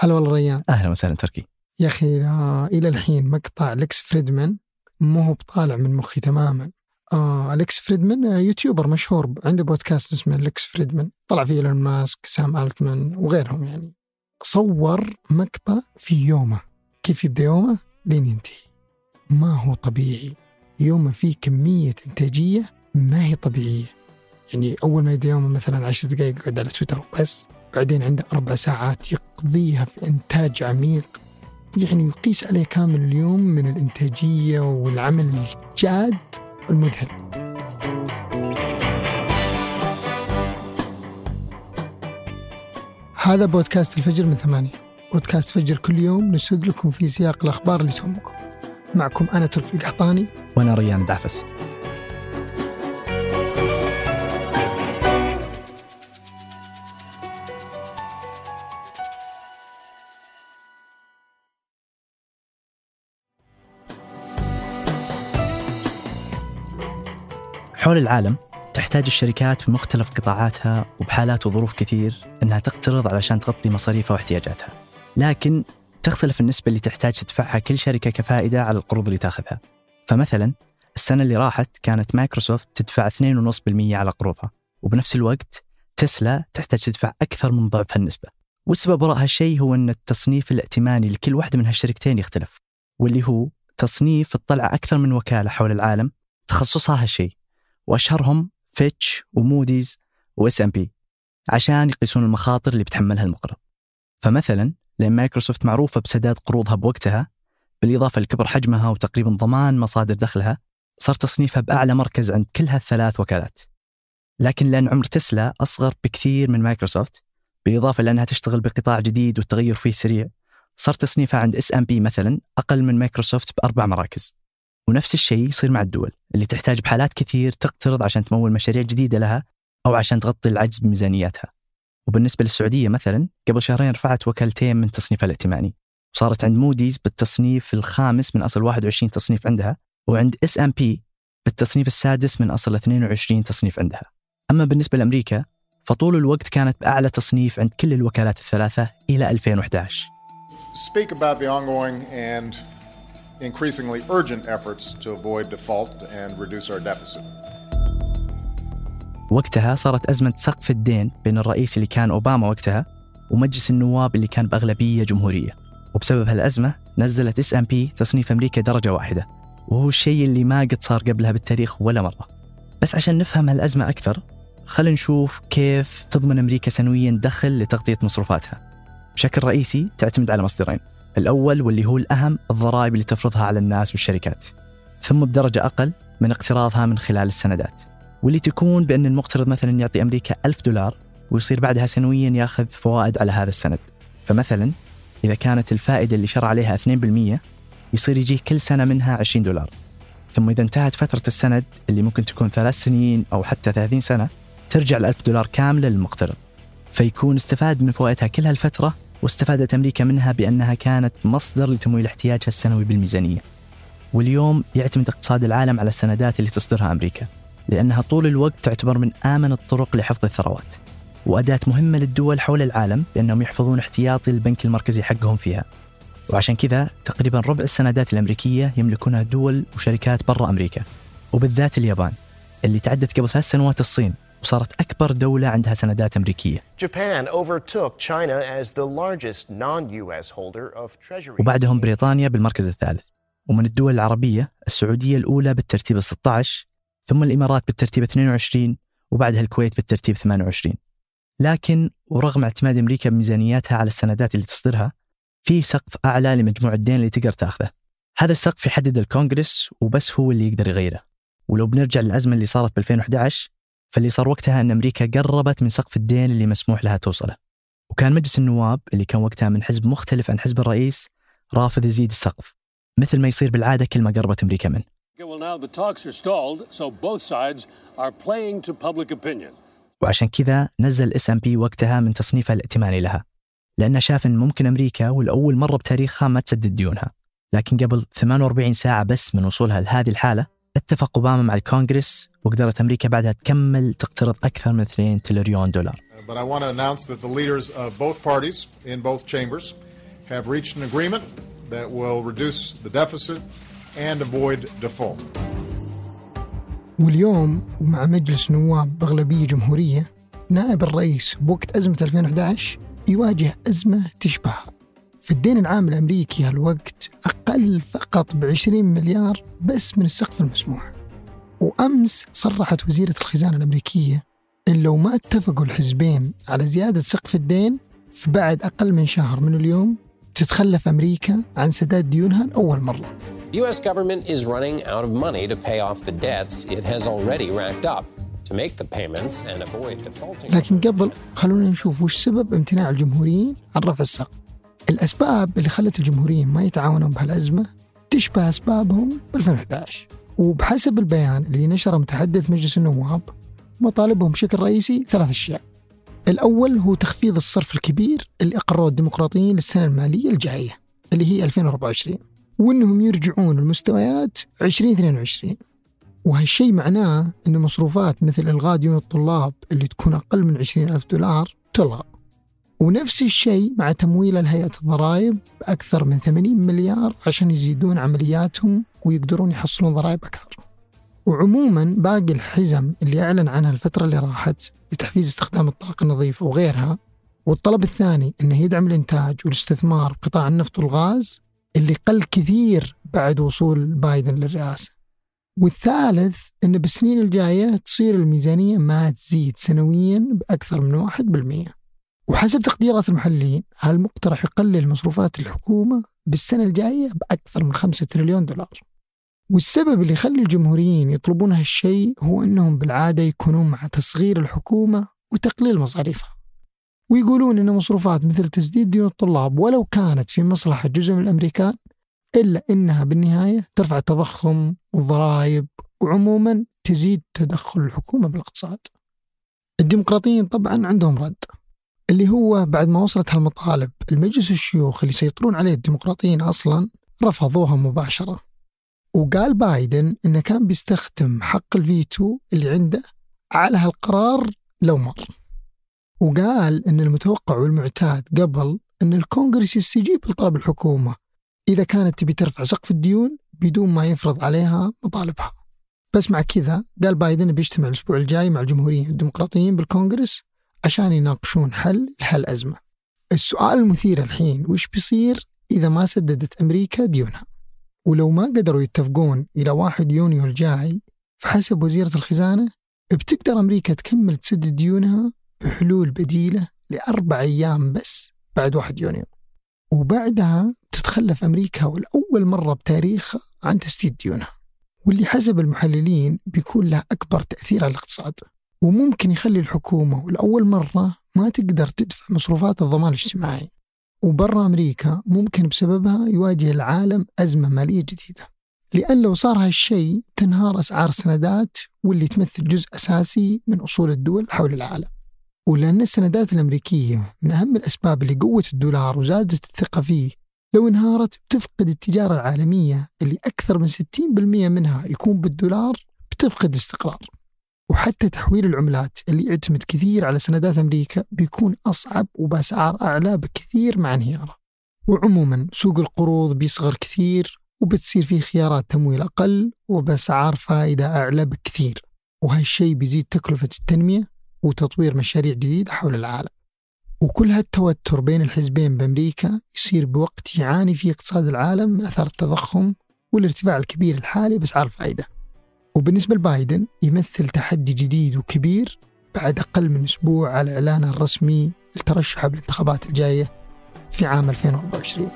هلا والله ريان. أهلا وسهلا تركي. يا أخي آه إلى الحين مقطع ليكس فريدمان مو هو بطالع من مخي تماما. آه ليكس فريدمان آه YouTuber مشهور عنده بودكاست اسمه ليكس فريدمان. طلع فيه إيلون ماسك سام ألتمان وغيرهم يعني. صور مقطع في يومه. كيف يبدأ يومه؟ لين ينتهي. ما هو طبيعي. يومه فيه كمية إنتاجية ما هي طبيعية. يعني أول ما يبدأ يومه مثلا عشر دقائق يقعد على تويتر بس بعدين عنده أربع ساعات يقضيها في إنتاج عميق. يعني يقيس عليه كامل اليوم من الإنتاجية والعمل الجاد المذهل هذا بودكاست الفجر من ثمانية. بودكاست فجر كل يوم نسرد لكم في سياق الأخبار اللي تهمكم معكم أنا تركي القحطاني وأنا ريان دعفس حول العالم تحتاج الشركات بمختلف قطاعاتها وبحالات وظروف كثير إنها تقترض علشان تغطي مصاريفها واحتياجاتها. لكن تختلف النسبة اللي تحتاج تدفعها كل شركة كفائدة على القروض اللي تاخذها. فمثلا السنة اللي راحت كانت مايكروسوفت تدفع 2.5% على قروضها وبنفس الوقت تسلا تحتاج تدفع أكثر من ضعف هالنسبة. والسبب وراء هالشيء هو أن التصنيف الائتماني لكل واحدة من هالشركتين يختلف واللي هو تصنيف تطلع أكثر من وكالة حول العالم تخصصها هالشيء واشهرهم فيتش وموديز و S&P عشان يقيسون المخاطر اللي بتحملها المقرض. فمثلا لأن مايكروسوفت معروفة بسداد قروضها بوقتها بالإضافة لكبر حجمها وتقريبا ضمان مصادر دخلها صار تصنيفها بأعلى مركز عند كل هالثلاث وكالات. لكن لأن عمر تسلا أصغر بكثير من مايكروسوفت بالإضافة لأنها تشتغل بقطاع جديد والتغير فيه سريع صار تصنيفها عند S&P مثلا أقل من مايكروسوفت بأربع مراكز. ونفس الشيء يصير مع الدول اللي تحتاج بحالات كثير تقترض عشان تمول مشاريع جديدة لها أو عشان تغطي العجز بميزانياتها. وبالنسبة للسعودية مثلا قبل شهرين رفعت وكالتين من تصنيفها الائتماني. وصارت عند موديز بالتصنيف الخامس من أصل 21 تصنيف عندها وعند S&P بالتصنيف السادس من أصل 22 تصنيف عندها. أما بالنسبة لأمريكا فطول الوقت كانت بأعلى تصنيف عند كل الوكالات الثلاثة إلى 2011 speak about the ongoing and increasingly urgent efforts to avoid default and reduce our deficit. وقتها صارت أزمة سقف الدين بين الرئيس اللي كان أوباما وقتها ومجلس النواب اللي كان بأغلبية جمهورية. وبسبب هالأزمة نزلت إس إم بي تصنيف أمريكا درجة واحدة وهو الشيء اللي ما قد صار قبلها بالتاريخ ولا مرة. بس عشان نفهم هالأزمة أكثر خلينا نشوف كيف تضمن أمريكا سنويا دخل لتغطية مصروفاتها. بشكل رئيسي تعتمد على مصدرين. الأول واللي هو الأهم الضرائب اللي تفرضها على الناس والشركات ثم بدرجة أقل من اقتراضها من خلال السندات واللي تكون بأن المقترض مثلا يعطي أمريكا ألف دولار ويصير بعدها سنويا يأخذ فوائد على هذا السند. فمثلا إذا كانت الفائدة اللي شرع عليها 2% يصير يجيه كل سنة منها 20 دولار. ثم إذا انتهت فترة السند اللي ممكن تكون ثلاث سنين أو حتى 30 سنة ترجع الألف دولار كاملة للمقترض فيكون استفاد من فوائدها كل هالفترة واستفادت أمريكا منها بأنها كانت مصدر لتمويل احتياجها السنوي بالميزانية. واليوم يعتمد اقتصاد العالم على السندات اللي تصدرها أمريكا لأنها طول الوقت تعتبر من آمن الطرق لحفظ الثروات. وأداة مهمة للدول حول العالم بأنهم يحفظون احتياطي البنك المركزي حقهم فيها. وعشان كذا تقريبا ربع السندات الأمريكية يملكونها دول وشركات برا أمريكا وبالذات اليابان اللي تعدت قبل ثلاث سنوات الصين. وصارت أكبر دولة عندها سندات أمريكية. وبعدهم بريطانيا بالمركز الثالث. ومن الدول العربية السعودية الأولى بالترتيب ال 16 ثم الإمارات بالترتيب 22 وبعدها الكويت بالترتيب 28 لكن ورغم اعتماد أمريكا بميزانياتها على السندات اللي تصدرها في سقف أعلى لمجموع الدين اللي تقدر تأخذه. هذا السقف يحدد الكونغرس وبس هو اللي يقدر يغيره. ولو بنرجع للأزمة اللي صارت ب 2011 فاللي صار وقتها أن أمريكا قربت من سقف الدين اللي مسموح لها توصله. وكان مجلس النواب اللي كان وقتها من حزب مختلف عن حزب الرئيس رافض يزيد السقف مثل ما يصير بالعادة كل ما قربت أمريكا منه. وعشان كذا نزل S&P وقتها من تصنيفها الائتماني لها لأنه شاف أن ممكن أمريكا ولأول مرة بتاريخها ما تسدد ديونها. لكن قبل 48 ساعة بس من وصولها لهذه الحالة اتفق أوباما مع الكونغرس وقدرت أمريكا بعدها تكمل تقترض أكثر من 2 تريليون دولار But I want to announce that the leaders of both parties in both chambers have reached an agreement that will reduce the deficit and avoid default. واليوم ومع مجلس نواب بأغلبية جمهورية نائب الرئيس بوقت أزمة 2011 يواجه أزمة تشبهها الدين العام الأمريكي هالوقت أقل فقط ب 20 مليار بس من السقف المسموح وأمس صرحت وزيرة الخزانة الأمريكية إن لو ما اتفقوا الحزبين على زيادة سقف الدين في بعد أقل من شهر من اليوم تتخلف أمريكا عن سداد ديونها لأول مرة The U.S. government is running out of money to pay off the debts it has already racked up. To make the payments and avoid defaulting. لكن قبل خلونا نشوف وش سبب امتناع الجمهوريين عن رفع السقف الأسباب اللي خلت الجمهوريين ما يتعاونون بهالأزمة تشبه أسبابهم ب 2011 وبحسب البيان اللي نشره متحدث مجلس النواب مطالبهم بشكل رئيسي ثلاث أشياء. الأول هو تخفيض الصرف الكبير اللي أقروه الديمقراطيين للسنة المالية الجاية اللي هي 2024 وأنهم يرجعون المستويات 2022 وهالشيء معناه أن مصروفات مثل إلغاء ديون الطلاب اللي تكون أقل من 20 ألف دولار تلغى ونفس الشيء مع تمويل الهيئة الضرائب بأكثر من 80 مليار عشان يزيدون عملياتهم ويقدرون يحصلون ضرائب أكثر. وعموما باقي الحزم اللي أعلن عنها الفترة اللي راحت لتحفيز استخدام الطاقة النظيفة وغيرها والطلب الثاني أنه يدعم الإنتاج والاستثمار بقطاع النفط والغاز اللي قل كثير بعد وصول بايدن للرئاسة. والثالث أن بالسنين الجاية تصير الميزانية ما تزيد سنويا بأكثر من واحد بالمية وحسب تقديرات المحللين هالمقترح يقلل مصروفات الحكومة بالسنة الجاية بأكثر من خمسة تريليون دولار. والسبب اللي يخلي الجمهوريين يطلبون هالشيء هو أنهم بالعادة يكونون مع تصغير الحكومة وتقليل مصاريفها. ويقولون أن مصروفات مثل تسديد ديون الطلاب ولو كانت في مصلحة جزء من الأمريكان إلا أنها بالنهاية ترفع التضخم والضرائب وعموما تزيد تدخل الحكومة بالاقتصاد. الديمقراطيين طبعا عندهم رد. اللي هو بعد ما وصلت هالمطالب المجلس الشيوخ اللي يسيطرون عليه الديمقراطيين أصلا رفضوها مباشرة. وقال بايدن إنه كان بيستخدم حق الفيتو اللي عنده على هالقرار لو مر. وقال إن المتوقع والمعتاد قبل إن الكونغرس يستجيب لطلب الحكومة. إذا كانت تبي ترفع سقف الديون بدون ما يفرض عليها مطالبها. بس مع كذا قال بايدن بيجتمع الأسبوع الجاي مع الجمهوريين الديمقراطيين بالكونغرس عشان يناقشون حل لهالازمه السؤال المثير الحين وش بيصير إذا ما سددت أمريكا ديونها؟ ولو ما قدروا يتفقون إلى 1 يونيو الجاي فحسب وزيرة الخزانة بتقدر أمريكا تكمل تسدد ديونها بحلول بديلة لأربع أيام بس بعد 1 يونيو. وبعدها تتخلف أمريكا والأول مرة بتاريخها عن تسديد ديونها. واللي حسب المحللين بيكون له أكبر تأثير على الاقتصاد. وممكن يخلي الحكومة ولأول مرة ما تقدر تدفع مصروفات الضمان الاجتماعي. وبرا أمريكا ممكن بسببها يواجه العالم أزمة مالية جديدة. لأن لو صار هالشيء تنهار أسعار السندات واللي تمثل جزء أساسي من أصول الدول حول العالم. ولأن السندات الأمريكية من أهم الأسباب اللي قوت الدولار وزادت الثقة فيه لو انهارت بتفقد التجارة العالمية اللي أكثر من 60% منها يكون بالدولار بتفقد الاستقرار. وحتى تحويل العملات اللي يعتمد كثير على سندات أمريكا بيكون أصعب وبأسعار أعلى بكثير مع انهياره. وعموما سوق القروض بيصغر كثير وبتصير فيه خيارات تمويل أقل وبأسعار فائدة أعلى بكثير. وهالشيء بيزيد تكلفة التنمية وتطوير مشاريع جديدة حول العالم. وكل هالتوتر بين الحزبين بأمريكا يصير بوقت يعاني فيه اقتصاد العالم من أثار التضخم والارتفاع الكبير الحالي بأسعار الفائدة. وبالنسبة لبايدن يمثل تحدي جديد وكبير بعد أقل من أسبوع على إعلانه الرسمي لترشحه بالانتخابات الجاية في عام 2024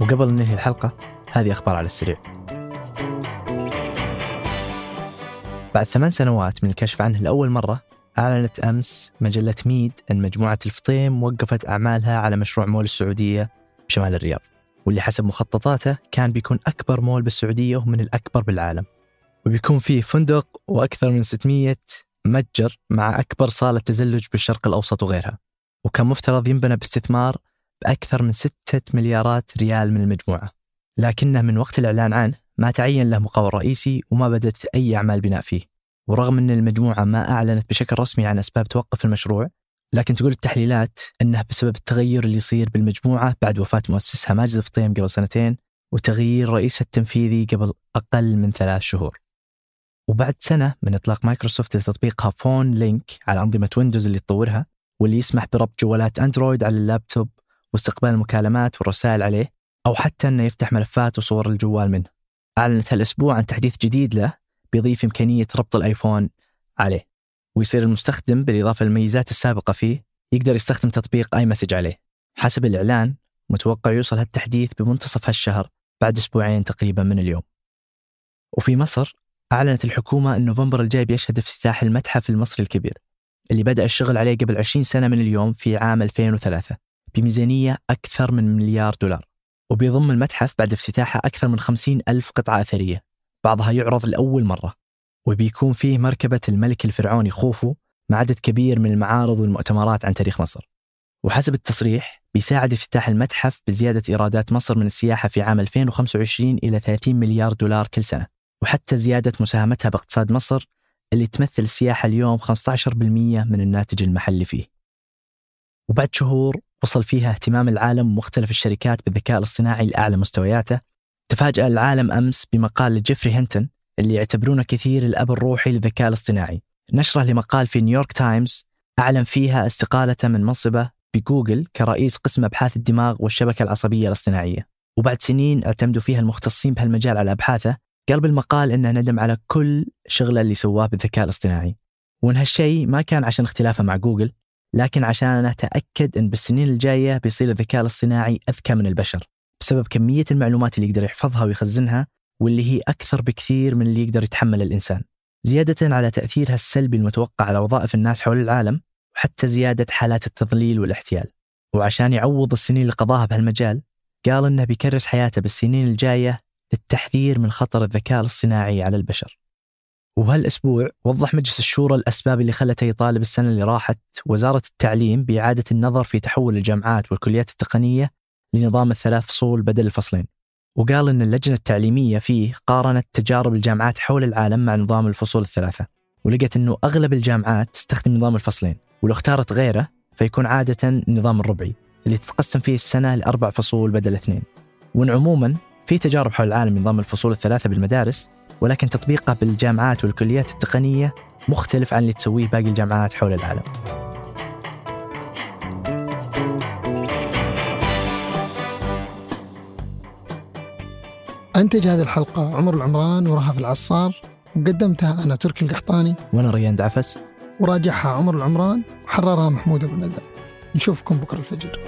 وقبل ننهي الحلقة هذه أخبار على السريع. بعد ثمان سنوات من الكشف عنه لأول مرة أعلنت أمس مجلة ميد أن مجموعة الفطيم وقفت أعمالها على مشروع مول السعودية بشمال الرياض. واللي حسب مخططاته كان بيكون أكبر مول بالسعودية ومن الأكبر بالعالم. وبيكون فيه فندق وأكثر من 600 متجر مع أكبر صالة تزلج بالشرق الأوسط وغيرها. وكان مفترض ينبنى باستثمار بأكثر من 6 مليارات ريال من المجموعة. لكنه من وقت الإعلان عنه ما تعين له مقاول رئيسي وما بدأت أي أعمال بناء فيه. ورغم أن المجموعة ما أعلنت بشكل رسمي عن أسباب توقف المشروع لكن تقول التحليلات أنه بسبب التغير اللي يصير بالمجموعة بعد وفاة مؤسسها ماجد الفطيم قبل سنتين وتغيير رئيسها التنفيذي قبل أقل من ثلاث شهور. وبعد سنة من إطلاق مايكروسوفت لتطبيقها Phone Link على أنظمة ويندوز اللي تطورها واللي يسمح بربط جوالات أندرويد على اللابتوب واستقبال المكالمات والرسائل عليه أو حتى أنه يفتح ملفات وصور الجوال منه. أعلنت هالأسبوع عن تحديث جديد له بيضيف إمكانية ربط الآيفون عليه. ويصير المستخدم بالإضافة للميزات السابقة فيه يقدر يستخدم تطبيق iMessage عليه. حسب الإعلان متوقع يوصل هالتحديث بمنتصف هالشهر بعد أسبوعين تقريبا من اليوم. وفي مصر أعلنت الحكومة أن نوفمبر الجاي بيشهد افتتاح المتحف المصري الكبير اللي بدأ الشغل عليه قبل 20 سنة من اليوم في عام 2003 بميزانية أكثر من مليار دولار وبيضم المتحف بعد افتتاحه أكثر من 50 ألف قطعة أثرية. بعضها يعرض لأول مرة. وبيكون فيه مركبة الملك الفرعوني خوفو مع عدد كبير من المعارض والمؤتمرات عن تاريخ مصر. وحسب التصريح بيساعد افتتاح المتحف بزيادة إيرادات مصر من السياحة في عام 2025 إلى 30 مليار دولار كل سنة. وحتى زيادة مساهمتها باقتصاد مصر اللي تمثل السياحة اليوم 15% من الناتج المحلي فيه. وبعد شهور وصل فيها اهتمام العالم ومختلف الشركات بالذكاء الاصطناعي لأعلى مستوياته تفاجأ العالم أمس بمقال لجيفري هنتون اللي يعتبرونه كثير الأب الروحي للذكاء الاصطناعي. نشر له مقال في نيويورك تايمز أعلن فيها استقالته من منصبه بجوجل كرئيس قسم أبحاث الدماغ والشبكة العصبية الاصطناعية. وبعد سنين اعتمدوا فيها المختصين بهالمجال على أبحاثه قال بالمقال إنه ندم على كل شغله اللي سواه بالذكاء الاصطناعي. وإن هالشيء ما كان عشان اختلافه مع جوجل لكن عشانه تأكد أن بالسنين الجاية بيصير الذكاء الاصطناعي أذكى من البشر. بسبب كمية المعلومات اللي يقدر يحفظها ويخزنها واللي هي أكثر بكثير من اللي يقدر يتحمل الإنسان زيادة على تأثيرها السلبي المتوقع على وظائف الناس حول العالم وحتى زيادة حالات التضليل والاحتيال وعشان يعوض السنين اللي قضاها بهالمجال قال إنه بيكرس حياته بالسنين الجاية للتحذير من خطر الذكاء الاصطناعي على البشر. وهالأسبوع وضح مجلس الشورى الأسباب اللي خلته يطالب السنة اللي راحت وزارة التعليم بإعادة النظر في تحول الجامعات والكليات التقنية لنظام الثلاث فصول بدل الفصلين. وقال إن اللجنة التعليمية فيه قارنت تجارب الجامعات حول العالم مع نظام الفصول الثلاثة، ولقت إنه أغلب الجامعات تستخدم نظام الفصلين، ولو اختارت غيره فيكون عادة النظام الربعي اللي تتقسم فيه السنة لأربع فصول بدل اثنين. وإن عموما في تجارب حول العالم نظام الفصول الثلاثة بالمدارس ولكن تطبيقه بالجامعات والكليات التقنية مختلف عن اللي تسويه باقي الجامعات حول العالم أنتج هذه الحلقة عمر العمران ورهف العصار وقدمتها أنا تركي القحطاني. وأنا ريان دعفس. وراجعها عمر العمران وحررها محمود أبو ندى. نشوفكم بكرة الفجر.